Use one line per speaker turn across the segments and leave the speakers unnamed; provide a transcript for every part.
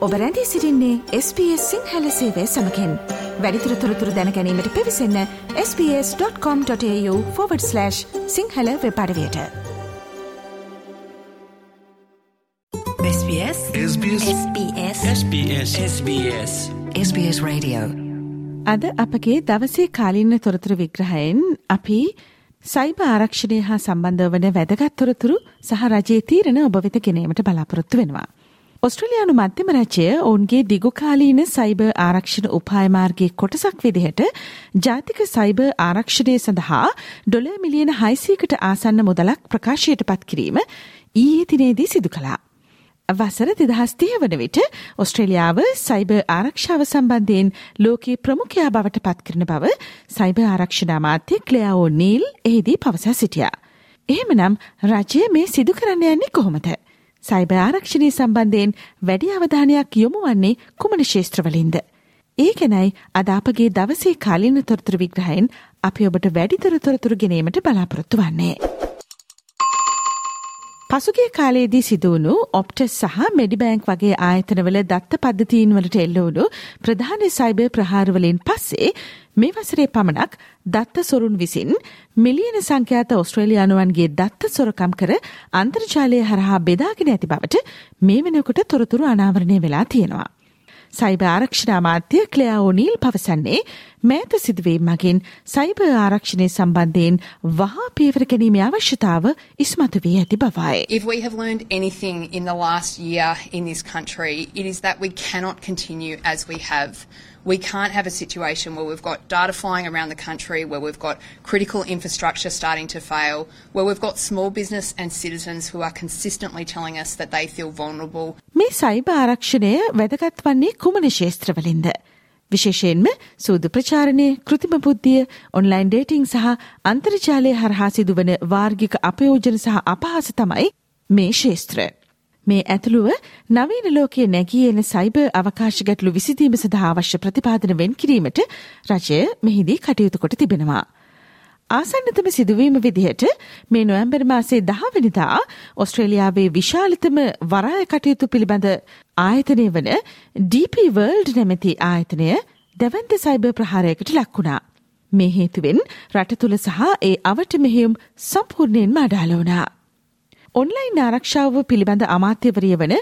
ඔබ රැඳී සිරින්නේ SBS සිංහල සේවය සමකෙන්. වැඩිතුර තොරතුර දැනැනීමට පිවිසන්න ps.com.ta/ Sinhala වෙපඩවයට SBS SBS SBS SBS SBS Radio. අද අපගේ දවසේ කාලින්න තොරතුරු විග්‍රහයෙන් අපි සයිබ ආරක්ෂණය හා සම්බන්ධ වන වැදගත් තොරතුරු සහ රජයේ තීරණ ඔබ වෙත ගෙනීමට බලාපොරොත්තු වෙනවා. ඔස්ට්‍රලයානු මධ්‍යම රජය ඔවුන්ගේ දිගුකාලීන සයිබ ආරක්ෂණ උපායමාර්ගයේ කොටසක් විදිහට ජාතික සයිබ ආරක්ෂණය සඳහා ඩොල මිලියන හයිසීකට ආසන්න මුදලක් ප්‍රකාශයට පත් කිරීම ඊයේ තිනේදී සිදු කලා. වසර දෙදහස්තිය වන විට ඔස්ට්‍රේලියාව සයිබ ආරක්ෂාව සම්බන්ධයෙන් ලෝකයේ ප්‍රමුඛයා බවට පත්කරන බව සයිබ ආරක්ෂණ අමාත්‍ය ක්ලයාෝ නීල් එහිදී පවසා සිටියා. එහෙමනම් රජය මේ සිදු කරන්න යන්නේ කොහොමද? සයිබ ආරක්ෂණය සම්බන්ධයෙන් වැඩි අවධානයක් යොමු වන්නේ කුමන ශේත්‍රවලින්ද. ඒ ගැනයි අදාපගේ දවසේ කාලින තොරතුර විග්‍රහයෙන් අපි ඔබට වැඩිතර තොරතුරු ගෙනීමට බලාපොරොත්තු වන්නේ. පසුගේ කාලයේදී සිදුවුණු ඔප්ටස් සහ මෙඩිබෑන්ක් වගේ ආයතනවල දත්ත පද්ධතීන් වලට එල්ලවුණු ප්‍රධාන සයිබර් ප්‍රහාරවලින් පස්සේ මේ වසරේ පමණක් දත්ත සොරුන් විසින් මිලියන සංඛ්‍යාත ඔස්ට්‍රේලියානුවන්ගේ දත්ත සොරකම් කර අන්තර්ජාලය හරහා බෙදාගෙන ඇති බවට මේ වෙනකොට තොරතුරු අනාවරණය වෙලා තියෙනවා. සයිබ ආරක්ෂණ අමාත්‍ය ක්ලයා ඕනීල් පවසන්නේ මෑත සිදුවීම් මගින් සයිබ ආරක්ෂණය සම්බන්ධයෙන් වහා පියවර ගැනීමේ අවශ්‍යතාව ඉස්මතු වී ඇති බවයි.
If we have learned anything in the last year in this country, it is that we cannot continue as we have. We can't have a situation where we've got data flying around the country, where we've got critical infrastructure starting to fail, where we've got small business and citizens who are consistently telling us that they feel vulnerable.
මේ සයිබ ආරක්ෂණය වැදගත් වන්නේ කුමන ශේත්‍රවලින්ද? විශේෂයෙන්ම සූදු ප්‍රචාරණය කෘතිම බුද්ධිය online dating සහ අන්තර්ජාලය හරහා සිදුවන වාර්ගික අපයෝජන සහ අපහස තමයි මේ ශේත්‍ර. මේ ඇතුළුව නවීන ලෝකයේ නැගී එන සයිබර් අවකාශ ගැටලු විසිදීම සඳහා අවශ්‍ය ප්‍රතිපාදන වෙන් කිරීමට රජය මෙහිදී කටයුතු කොට තිබෙනවා. ආසන්නතම සිදුවීම විදිහට මේ නොවැම්බර් මාසේ දහවනිදා ඔස්ට්‍රේලියාවේ විශාලතම වරාය කටයුතු පිළිබඳ ආයතනය වන DP වර්ල්ඩ් නැමැති ආයතනය දැවන්ත සයිබර් ප්‍රහාරයකට ලක්වුණා. මේ හේතුවෙන් රට තුළ සහ ඒ අවට මෙහෙයුම් සම්පූර්ණයෙන්ම අඩාල වුණා. ඔන්ලයින් ආරක්ෂාව පිළිබඳ අමාත්‍යවරිය වන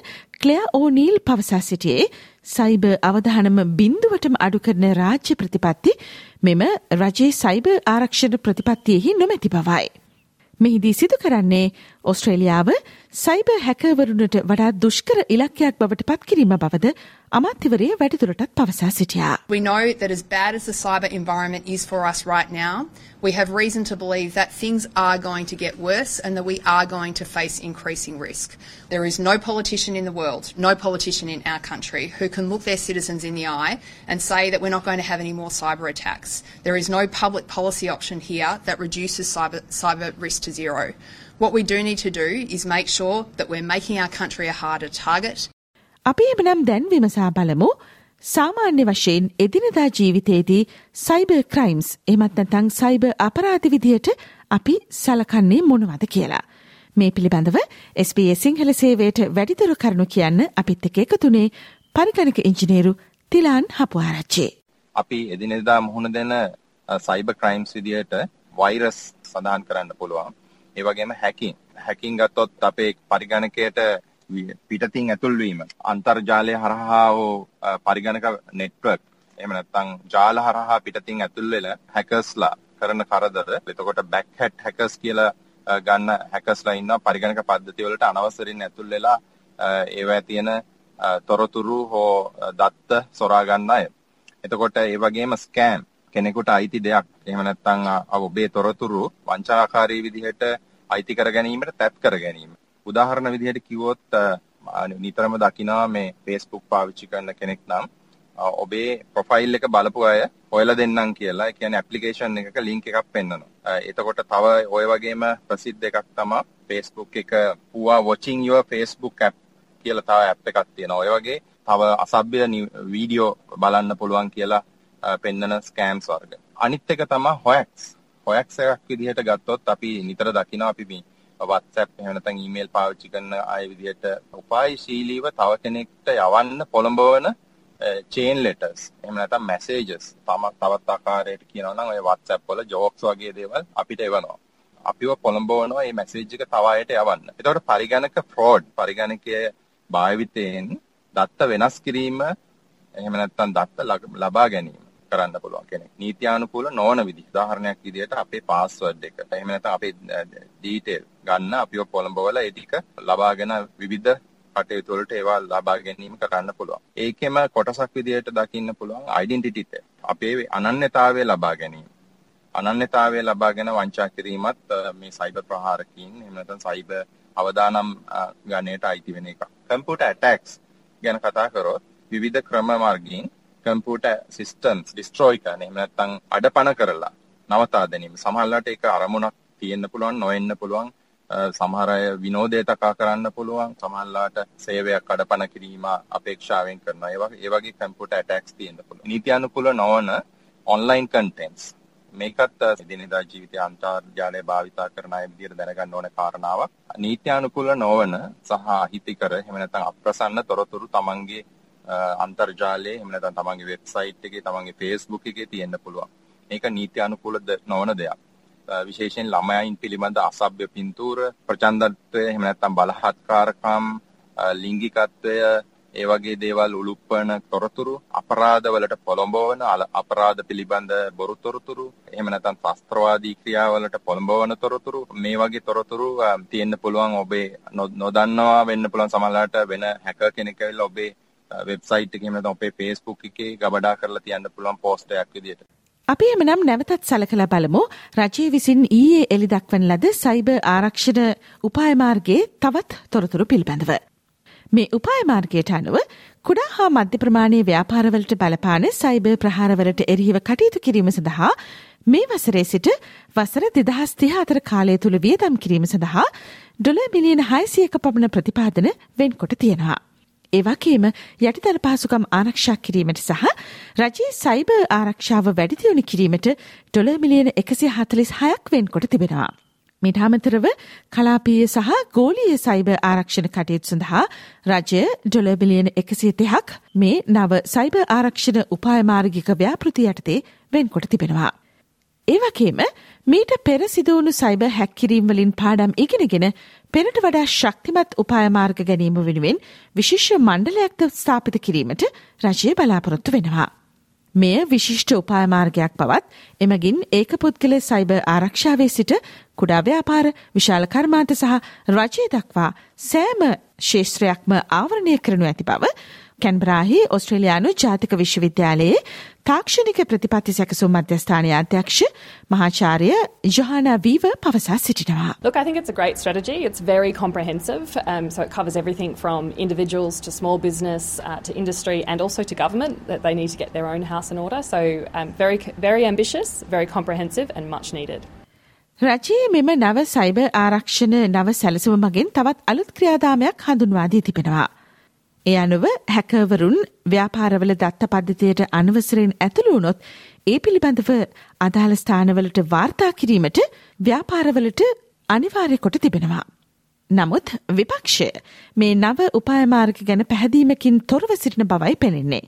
ක්ලයා ඕනීල් පවසා සිටියේ සයිබ අවධානම බින්දුවටම අඩු කරන රාජ්‍ය ප්‍රතිපත්ති මෙම රජයේ සයිබ ආරක්ෂණ ප්‍රතිපත්තියෙහි නොමැති බවයි. මෙහිදී සිදු කරන්නේ ඔස්ට්‍රේලියාව සයිබ හැකවරුණට වඩා දුෂ්කර ඉලක්කයක් බවට පත්කිරීම බවද අමාත්‍යවරය වැඩිදුරටත් පවසා සිටියා.
We know that as bad as the cyber environment is for us right now, we have reason to believe that things are going to get worse and that we are going to face increasing risk. There is no politician in the world, no politician in our country who can look their citizens in the eye and say that we're not going to have any more cyber attacks. There is no public policy option here that reduces cyber, cyber risk to zero. What we do need to do is make sure that we're making our country a harder target.
අපි එමනම් දැන් විමසා බලමු සාමාන්‍ය වශයෙන් එදිනදා ජීවිතයේදී cyber crimes එමත් නැතං සයිබර් අපරාධ විදියට අපි සලකන්නේ මොනවද කියලා. මේ පිළිබඳව SBS සිංහල සේවයට වැඩිදුර කරුණු කියන්න අපිත් එක එකතුනේ පරිගණක ඉංජිනේරු තිලාන් හපුආරච්චේ.
අපි එදිනෙදා මුහුණ දෙන සයිබර් ක්‍රයිම්ස් විදියට වෛරස් සඳහන් කරන්න පුළුවන්. ඒ වගේම හැකින්. හැකින් ගත්තොත් අපේ පරිගණකයට පිටතින් ඇතුල්වීම අන්තර්ජාලය හරහා වූ පරිගණක නෙට්වර්ක් එහෙම නැත්නම් ජාල හරහා පිටතින් ඇතුල් වෙලා හැකර්ස්ලා කරන කරදර එතකොට බෑක් හැට් හැකර්ස් කියලා ගන්න හැකර්ස්ලා ඉන්නවා පරිගණක පද්ධති වලට අනවසරින් ඇතුල් වෙලා ඒවැය තියෙන තොරතුරු හෝ දත්ත සොරා ගන්න අය. එතකොට ඒ වගේම ස්කෑම් කෙනෙකුට අයිති දෙයක් එහෙම නැත්නම් ඔබේ තොරතුරු වංචාකාරී විදිහට අයිති කර ගැනීමට තැත් කර ගැනීම. උදාහරණ විදිහට කිව්වොත් නිතරම දකිනවා මේ Facebook පාවිච්චි කරන කෙනෙක් නම් ඔබේ ප්‍රොෆයිල් එක බලපු අය හොයලා දෙන්නම් කියලා. ඒ කියන්නේ ඇප්ලිකේෂන් එකක ලින්ක් එකක් පෙන්නනවා. එතකොට තව ওই වගේම ප්‍රසිද්ධ එකක් තමයි Facebook එක Whoa watching your Facebook app කියලා තව ඇප් එකක් තියෙනවා. ඔය වගේ තව අසභ්‍ය වීඩියෝ බලන්න පුළුවන් කියලා පෙන්නන ස්කෑම්ස් වර්ග. අනිත් එක තමයි හොයක්ස්. හොයක්ස් එකක් විදිහට ගත්තොත් අපි නිතර දකිනවා අපි මේ WhatsApp එහෙම නැත්නම් ඊමේල් පාවිච්චි කරන අය විදිහට උපායශීලීව තව කෙනෙක්ට යවන්න පොළඹවන චේන් ලෙටර්ස් එහෙම නැත්නම් මැසේජස් තම තවත් ආකාරයකට කියනවා නම් ඔය WhatsApp වල ජෝක්ස් වගේ දේවල් අපිට එවනවා. අපිව පොළඹවනවා මේ මැසේජ් එක තව අයට යවන්න. එතකොට පරිගණක ෆ්‍රෝඩ් පරිගණකයේ භාවිතයෙන් දත්ත වෙනස් කිරීම එහෙම නැත්නම් දත්ත ලබා ගැනීම කරන්න පුළුවන් කෙනෙක්. නීත්‍යානුකූල නොවන විදි. උදාහරණයක් විදිහට අපේ පාස්වර්ඩ් එක. එහෙම නැත්නම් අපේ ඩීටේල් ගන්න අපිව පොළඹවලා ඒ ටික ලබාගෙන විවිධ කටයුතු වලට ඒවා ලබා ගැනීම කරන්න පුළුවන්. ඒකෙම කොටසක් විදිහට දකින්න පුළුවන් ඩෙන්ටිටි එක. අපේ අනන්‍යතාවය ලබා ගැනීම. අනන්‍යතාවය ලබාගෙන වංචා කිරීමත් මේ සයිබර් ප්‍රහාරකින් එහෙම නැත්නම් සයිබර් අවදානම් ගණයට අයිති වෙන එක. කම්පියුටර් ඇටැක්ස් ගැන කතා කරොත් විවිධ ක්‍රම මාර්ගයෙන් කම්පියුටර් සිස්ටම්ස් ඩිස්ට්‍රොයි කරන එහෙම නැත්නම් අඩපණ කරලා නවතා දැමීම. සමහරවිට ඒක අරමුණක් තියෙන්න පුළුවන් නොවෙන්න පුළුවන්. සමහර අය විනෝදය තකා කරන්න පුළුවන්. සමහරලාට සේවයක් අඩපණ කිරීම අපේක්ෂාවෙන් කරනවා. ඒ වගේ ඒ වගේ කම්පියුටර් ඇටැක්ස් තියෙන්න පුළුවන්. නීත්‍යානුකූල නොවන ඔන්ලයින් කන්ටෙන්ට්ස් මේකත් එදිනෙදා ජීවිතය අන්තර්ජාලය භාවිතා කරන අය විදිහට දැනගන්න ඕන කාරණාවක්. නීත්‍යානුකූල නොවන සහ අහිතකර එහෙම නැත්නම් අප්‍රසන්න තොරතුරු තමන්ගේ අන්තර්ජාලයේ එහෙම නැත්නම් තමන්ගේ වෙබ්සයිට් එකේ තමන්ගේ Facebook එකේ තියෙන්න පුළුවන්. මේක නීත්‍යානුකූල නොවන දෙයක්. විශේෂයෙන් ළමයින් පිළිබඳ අසභ්‍ය පින්තූර ප්‍රචණ්ඩත්වය එහෙම නැත්නම් බලහත්කාරකම් ලිංගිකත්වය ඒ වගේ දේවල් උලුප්පන තොරතුරු අපරාධවලට පොළඹවන අපරාධ පිළිබඳ බොරු තොරතුරු එහෙම නැත්නම් ශාස්ත්‍රවාදී ක්‍රියාවලට පොළඹවන තොරතුරු මේ වගේ තොරතුරු තියෙන්න පුළුවන් ඔබේ නොදන්නවා වෙන්න පුළුවන් සමහරවිට වෙන හැකර් කෙනෙක් ඇවිල්ලා ඔබේ වෙබ්සයිට් එකේ එහෙම නැත්නම් අපේ Facebook එකේ ගබඩා කරලා තියන්න පුළුවන් පෝස්ට් එකක් විදියට.
අපි එමනම් නැවතත් සලකලා බලමු රජයේ විසින් ඊයේ එළි දක්වන ලද සයිබර් ආරක්ෂණ උපාය මාර්ගයේ තවත් තොරතුරු පිළිබඳව. මේ උපාය මාර්ගයට අනුව කුඩා හා මධ්‍ය ප්‍රමාණයේ ව්‍යාපාරවලට බලපාන සයිබර් ප්‍රහාරවලට එරෙහිව කටයුතු කිරීම සඳහා මේ වසරේ සිට වසර දෙදහස් තිහ අතර කාලය තුළ වියදම් කිරීම සඳහා ඩොල මිලියන හයිසියක පමණ ප්‍රතිපාදන වෙන්කොට තියෙනවා. ඒවගේම යටිතල පහසුකම් ආරක්ෂා කිරීමට සහ රජයේ සයිබ ආරක්ෂාව වැඩිදියුණු කිරීමට ඩොල මිලියන එකසි හතලිස් හයක් වෙන්කොට තිබෙනවා. මිට අමතරව කලාපීය සහ ගෝලීය සයිබ ආරක්ෂණ කටයුතු සඳහා රජය ඩොල බිලියන එකසිය දෙහක් මේ නව සයිබ ආරක්ෂණ උපායමාර්ගික ව්‍යාපෘති යටතේ වෙන්කොට තිබෙනවා. ඒවගේම මීට පෙර සිදුවුණු සයිබ හැක්කිරීම් වලින් පාඩම් ඉගෙනගෙන පෙරට වඩා ශක්තිමත් උපායමාර්ග ගැනීම වෙනුවෙන් විශිෂ්‍ය මණ්ඩලයක්ද ස්ථාපිත කිරීමට රජය බලාපොරොත්තු වෙනවා. මෙය විශිෂ්ට උපායමාර්ගයක් බවත් එමගින් ඒක පුද්ගල සයිබ ආරක්ෂාවේ සිට කුඩා ව්‍යාපාර විශාල කර්මාන්ත සහ රජය දක්වා සෑම ශේෂත්‍රයක්ම ආවරණය කරනු ඇති බව කැන්බරාහි ඔස්ට්‍රේලයානු ජාතික විශ්වවිද්‍යාලයේ තාක්ෂණික ප්‍රතිපත්ති සැකසුම් මධ්‍යස්ථානය අධ්‍යක්ෂ මහාචාර්ය ජොහානා වීව පවසා සිටිනවා.
Look, I think it's a great strategy. It's very comprehensive. Um, so it covers everything from individuals to small business uh, to industry and also to government that they need to get their own house in order. So um, very, very ambitious, very comprehensive and much needed.
රජයේ මෙම නව cyber ආරක්ෂණ නව සැලසුම මගින් තවත් අලුත් ක්‍රියාදාමයක් හඳුන්වා දී තිබෙනවා. ඒ අනුව හැකවරුන් ව්‍යාපාරවල දත්ත පද්ධතියට අනවසරෙන් ඇතුළු වුණොත් ඒ පිළිබඳව අදාළ ස්ථානවලට වාර්තා කිරීමට ව්‍යාපාරවලට අනිවාර්ය කොට තිබෙනවා. නමුත් විපක්ෂය මේ නව උපායමාර්ග ගැන පැහැදීමකින් තොරව සිටින බවයි පෙනෙන්නේ.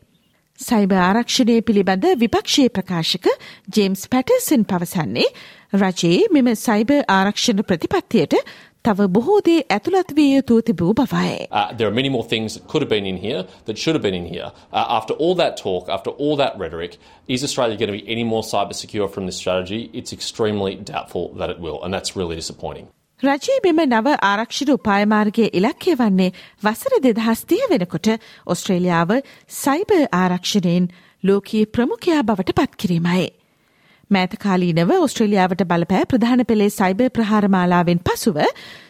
සයිබ ආරක්ෂණය පිළිබඳ විපක්ෂයේ ප්‍රකාශක ජේම්ස් පැටර්සන් පවසන්නේ රජයේ මෙම සයිබ ආරක්ෂණ ප්‍රතිපත්තියට තව බොහෝ දේ ඇතුළත් විය යුතු තිබූ බවයි.
Uh, there are many more things that could have been in here that should have been in here. Uh, after all that talk, after all that rhetoric, is Australia going to be any more cyber secure from this strategy? It's extremely doubtful that it will, and that's really disappointing.
රජයේ මෙම නව ආරක්ෂිත උපායමාර්ගය ඉලක්කය වන්නේ වසර දෙදහස් තිය වෙනකොට ඔස්ට්‍රේලියාව සයිබ ආරක්ෂණයෙන් ලෝකයේ ප්‍රමුඛයා බවට පත්කිරීමයි. මෑතකාලීනව ඔස්ට්‍රේලියාවට බලපෑ ප්‍රධාන පෙළේ සයිබ ප්‍රහාරමාලාවෙන් පසුව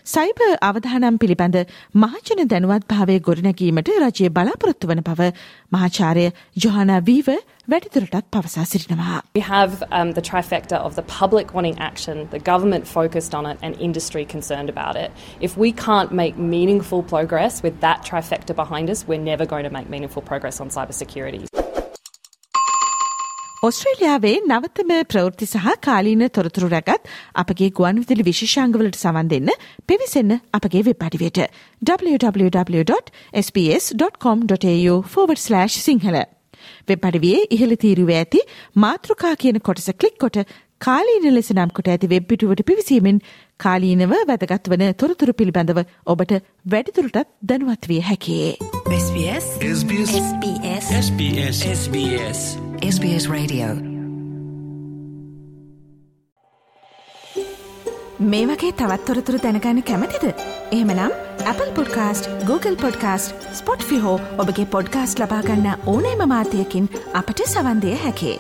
සයිබ අවධානම් පිළිබඳ මහජන දැනුවත් භාවය ගොඩනැගීමට රජය බලාපොරොත්තු වන බව මහාචාරය ජොහනා වීව වැඩිදුරටත් පවසා සිටිනවා.
We have um, the trifecta of the public wanting action, the government focused on it, and industry concerned about it. If we can't make meaningful progress with that trifecta behind us, we're never going to make meaningful progress on cybersecurity.
ඔස්ට්‍රේලියාවේ නවතම ප්‍රවෘත්ති සහ කාලීන තොරතුරු රැගත් අපගේ ගුවන් විදිලි විශෂංගවලට සවන් දෙන්න පිවිසන්න අපගේ වෙබ්පඩිවයට www.sps.com.au/ සිංහල. වෙබ්පඩිවේ ඉහළ තීරුව ඇති මාතෘකා කියන කොටස කලික් කොට කාලීන ලෙස නම් කොට ඇති වෙබ්පිටුවට පිවිසීමෙන් කාලීනව වැදගත් වන තොරතුරු පිළිබඳව ඔබට වැඩිතුරටත් දැනුවත් විය හැකේ.
SBS SBS SBS SBS SBS SBS Radio
මේ වගේ තවත්තොරතුරු දැනගන්න කැමතිද. එහමනම් Apple podcast Google podcast Spotify ඔබගේ පොඩ්කාස්ට ලබාගන්න ඕනෑම මාතයකින් අපට සවන්දය හැකේ.